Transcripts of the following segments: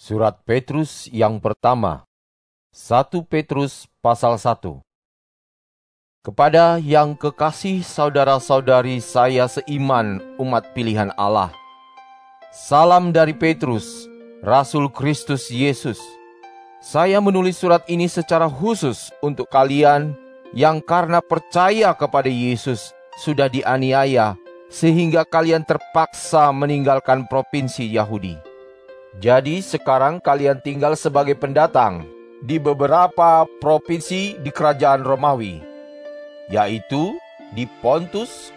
Surat Petrus yang pertama. 1 Petrus pasal 1 Kepada yang kekasih saudara-saudari saya seiman umat pilihan Allah. Salam dari Petrus, Rasul Kristus Yesus. Saya menulis surat ini secara khusus untuk kalian yang karena percaya kepada Yesus sudah dianiaya sehingga kalian terpaksa meninggalkan provinsi Yahudi jadi sekarang kalian tinggal sebagai pendatang di beberapa provinsi di kerajaan Romawi, yaitu di Pontus,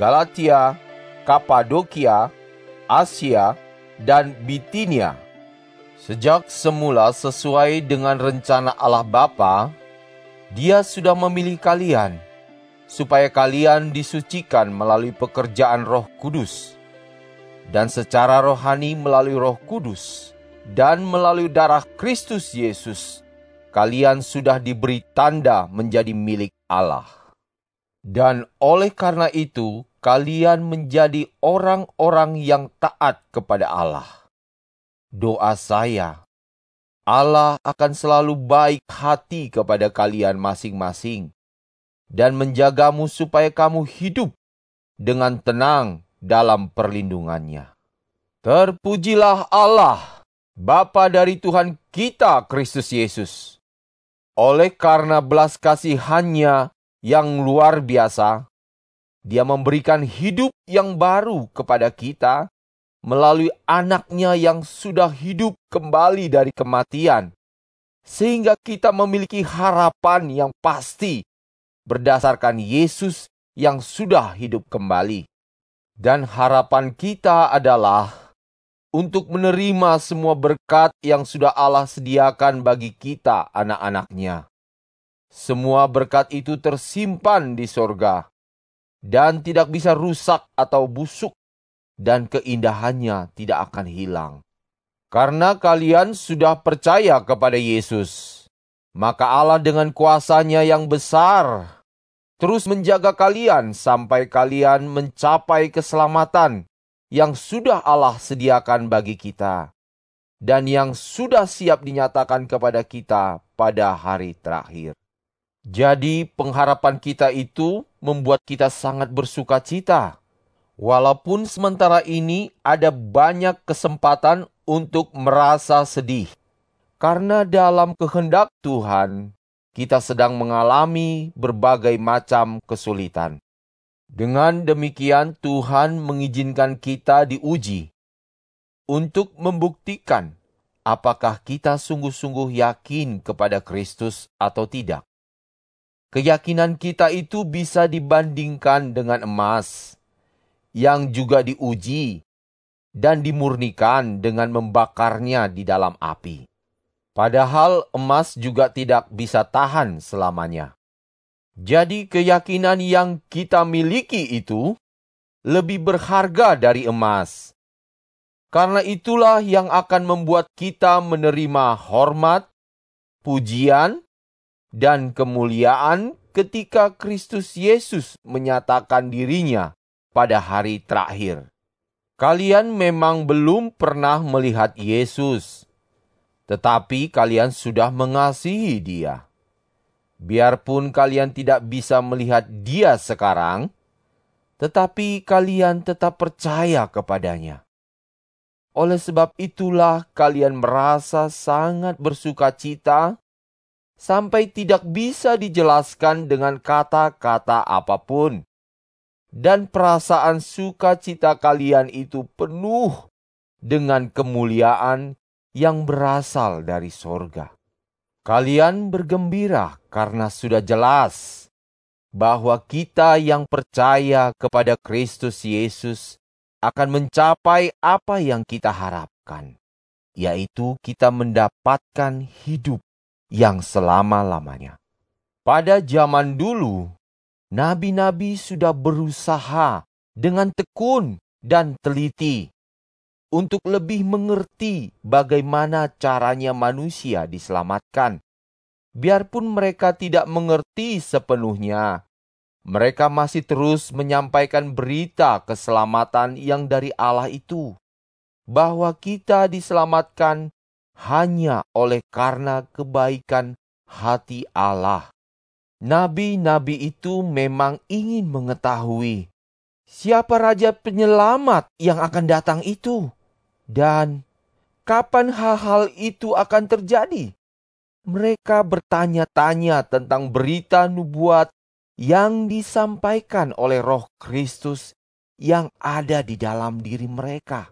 Galatia, Kapadokia, Asia, dan Bitinia. Sejak semula sesuai dengan rencana Allah Bapa, Dia sudah memilih kalian supaya kalian disucikan melalui pekerjaan Roh Kudus dan secara rohani melalui Roh Kudus dan melalui darah Kristus Yesus, kalian sudah diberi tanda menjadi milik Allah. Dan oleh karena itu, kalian menjadi orang-orang yang taat kepada Allah. Doa saya, Allah akan selalu baik hati kepada kalian masing-masing dan menjagamu supaya kamu hidup dengan tenang dalam perlindungannya. Terpujilah Allah, Bapa dari Tuhan kita Kristus Yesus. Oleh karena belas kasihannya yang luar biasa, dia memberikan hidup yang baru kepada kita melalui anaknya yang sudah hidup kembali dari kematian. Sehingga kita memiliki harapan yang pasti berdasarkan Yesus yang sudah hidup kembali. Dan harapan kita adalah untuk menerima semua berkat yang sudah Allah sediakan bagi kita anak-anaknya. Semua berkat itu tersimpan di sorga dan tidak bisa rusak atau busuk dan keindahannya tidak akan hilang. Karena kalian sudah percaya kepada Yesus, maka Allah dengan kuasanya yang besar terus menjaga kalian sampai kalian mencapai keselamatan yang sudah Allah sediakan bagi kita dan yang sudah siap dinyatakan kepada kita pada hari terakhir. Jadi, pengharapan kita itu membuat kita sangat bersuka cita, walaupun sementara ini ada banyak kesempatan untuk merasa sedih, karena dalam kehendak Tuhan kita sedang mengalami berbagai macam kesulitan. Dengan demikian, Tuhan mengizinkan kita diuji untuk membuktikan apakah kita sungguh-sungguh yakin kepada Kristus atau tidak. Keyakinan kita itu bisa dibandingkan dengan emas yang juga diuji dan dimurnikan dengan membakarnya di dalam api. Padahal emas juga tidak bisa tahan selamanya. Jadi keyakinan yang kita miliki itu lebih berharga dari emas. Karena itulah yang akan membuat kita menerima hormat, pujian, dan kemuliaan ketika Kristus Yesus menyatakan dirinya pada hari terakhir. Kalian memang belum pernah melihat Yesus, tetapi kalian sudah mengasihi Dia. Biarpun kalian tidak bisa melihat Dia sekarang, tetapi kalian tetap percaya kepadanya. Oleh sebab itulah kalian merasa sangat bersuka cita sampai tidak bisa dijelaskan dengan kata-kata apa pun. Dan perasaan sukacita kalian itu penuh dengan kemuliaan yang berasal dari sorga. Kalian bergembira karena sudah jelas bahwa kita yang percaya kepada Kristus Yesus akan mencapai apa yang kita harapkan, yaitu kita mendapatkan hidup yang selama-lamanya. Pada zaman dulu, nabi-nabi sudah berusaha dengan tekun dan teliti untuk lebih mengerti bagaimana caranya manusia diselamatkan. Biarpun mereka tidak mengerti sepenuhnya, mereka masih terus menyampaikan berita keselamatan yang dari Allah itu, bahwa kita diselamatkan hanya oleh karena kebaikan hati Allah. Nabi-nabi itu memang ingin mengetahui siapa raja penyelamat yang akan datang itu dan kapan hal-hal itu akan terjadi. Mereka bertanya-tanya tentang berita nubuat yang disampaikan oleh Roh Kristus yang ada di dalam diri mereka.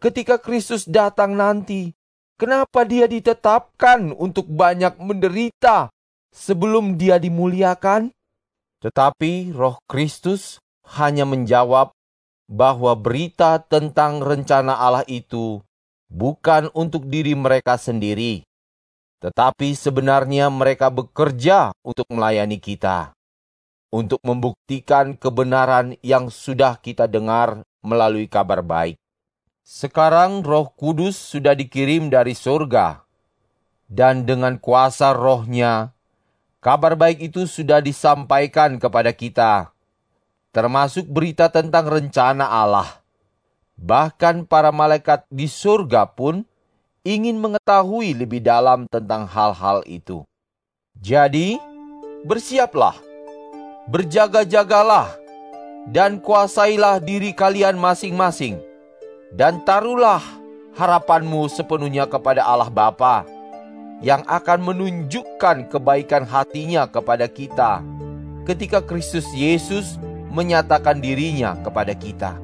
Ketika Kristus datang nanti, kenapa dia ditetapkan untuk banyak menderita sebelum dia dimuliakan? Tetapi Roh Kristus hanya menjawab bahwa berita tentang rencana Allah itu bukan untuk diri mereka sendiri, tetapi sebenarnya mereka bekerja untuk melayani kita, untuk membuktikan kebenaran yang sudah kita dengar melalui kabar baik. Sekarang Roh Kudus sudah dikirim dari surga, dan dengan kuasa Rohnya Kabar baik itu sudah disampaikan kepada kita, termasuk berita tentang rencana Allah. Bahkan para malaikat di surga pun ingin mengetahui lebih dalam tentang hal-hal itu. Jadi, bersiaplah, berjaga-jagalah, dan kuasailah diri kalian masing-masing, dan taruhlah harapanmu sepenuhnya kepada Allah Bapa yang akan menunjukkan kebaikan hatinya kepada kita ketika Kristus Yesus menyatakan dirinya kepada kita.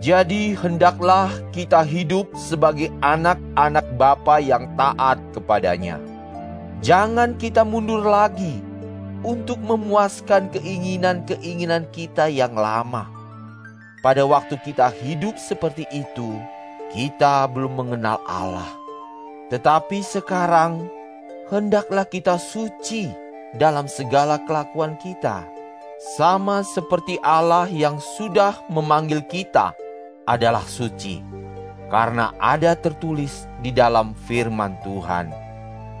Jadi hendaklah kita hidup sebagai anak-anak Bapa yang taat kepadanya. Jangan kita mundur lagi untuk memuaskan keinginan-keinginan kita yang lama. Pada waktu kita hidup seperti itu, kita belum mengenal Allah. Tetapi sekarang, hendaklah kita suci dalam segala kelakuan kita, sama seperti Allah yang sudah memanggil kita adalah suci, karena ada tertulis di dalam firman Tuhan: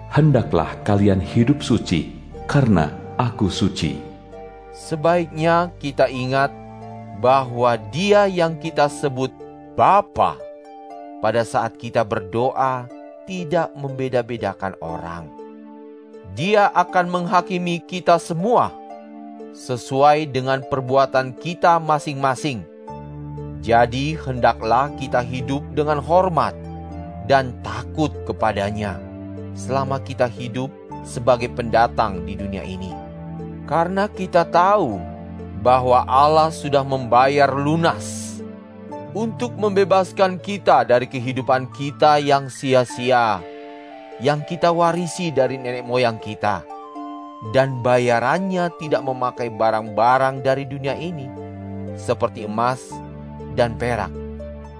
"Hendaklah kalian hidup suci, karena Aku suci." Sebaiknya kita ingat bahwa Dia yang kita sebut Bapa pada saat kita berdoa tidak membeda-bedakan orang. Dia akan menghakimi kita semua sesuai dengan perbuatan kita masing-masing. Jadi, hendaklah kita hidup dengan hormat dan takut kepadanya selama kita hidup sebagai pendatang di dunia ini, karena kita tahu bahwa Allah sudah membayar lunas untuk membebaskan kita dari kehidupan kita yang sia-sia, yang kita warisi dari nenek moyang kita, dan bayarannya tidak memakai barang-barang dari dunia ini, seperti emas dan perak,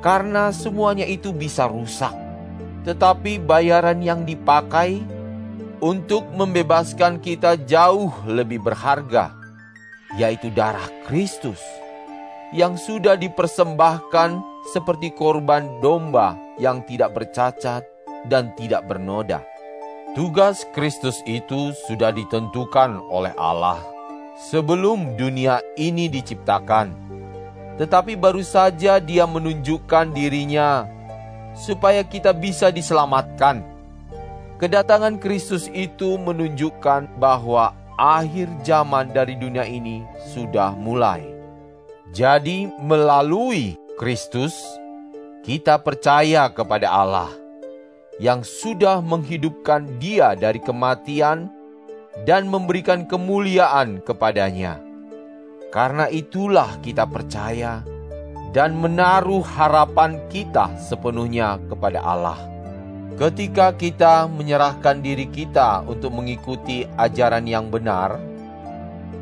karena semuanya itu bisa rusak. Tetapi bayaran yang dipakai untuk membebaskan kita jauh lebih berharga, yaitu darah Kristus yang sudah dipersembahkan seperti korban domba yang tidak bercacat dan tidak bernoda. Tugas Kristus itu sudah ditentukan oleh Allah sebelum dunia ini diciptakan. Tetapi baru saja Dia menunjukkan dirinya supaya kita bisa diselamatkan. Kedatangan Kristus itu menunjukkan bahwa akhir zaman dari dunia ini sudah mulai. Jadi, melalui Kristus, kita percaya kepada Allah yang sudah menghidupkan Dia dari kematian dan memberikan kemuliaan kepadanya. Karena itulah kita percaya dan menaruh harapan kita sepenuhnya kepada Allah. Ketika kita menyerahkan diri kita untuk mengikuti ajaran yang benar,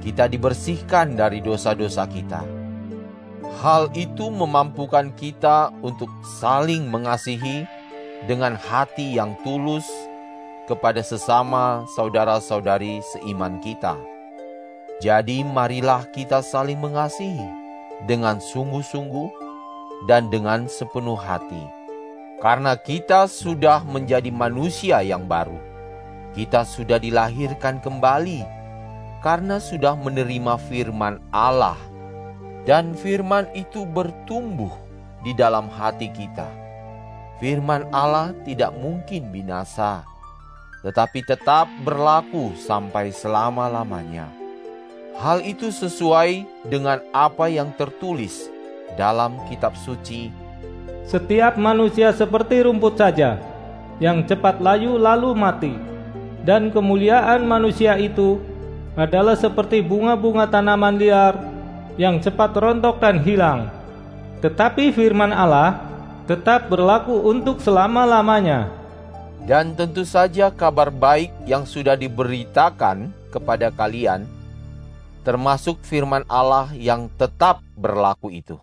kita dibersihkan dari dosa-dosa kita Hal itu memampukan kita untuk saling mengasihi dengan hati yang tulus kepada sesama saudara-saudari seiman kita. Jadi, marilah kita saling mengasihi dengan sungguh-sungguh dan dengan sepenuh hati, karena kita sudah menjadi manusia yang baru. Kita sudah dilahirkan kembali karena sudah menerima firman Allah dan firman itu bertumbuh di dalam hati kita, firman Allah tidak mungkin binasa, tetapi tetap berlaku sampai selama-lamanya. Hal itu sesuai dengan apa yang tertulis dalam kitab suci. Setiap manusia seperti rumput saja, yang cepat layu lalu mati. Dan kemuliaan manusia itu adalah seperti bunga-bunga tanaman liar yang cepat rontok dan hilang. Tetapi firman Allah tetap berlaku untuk selama-lamanya. Dan tentu saja kabar baik yang sudah diberitakan kepada kalian, termasuk firman Allah yang tetap berlaku itu.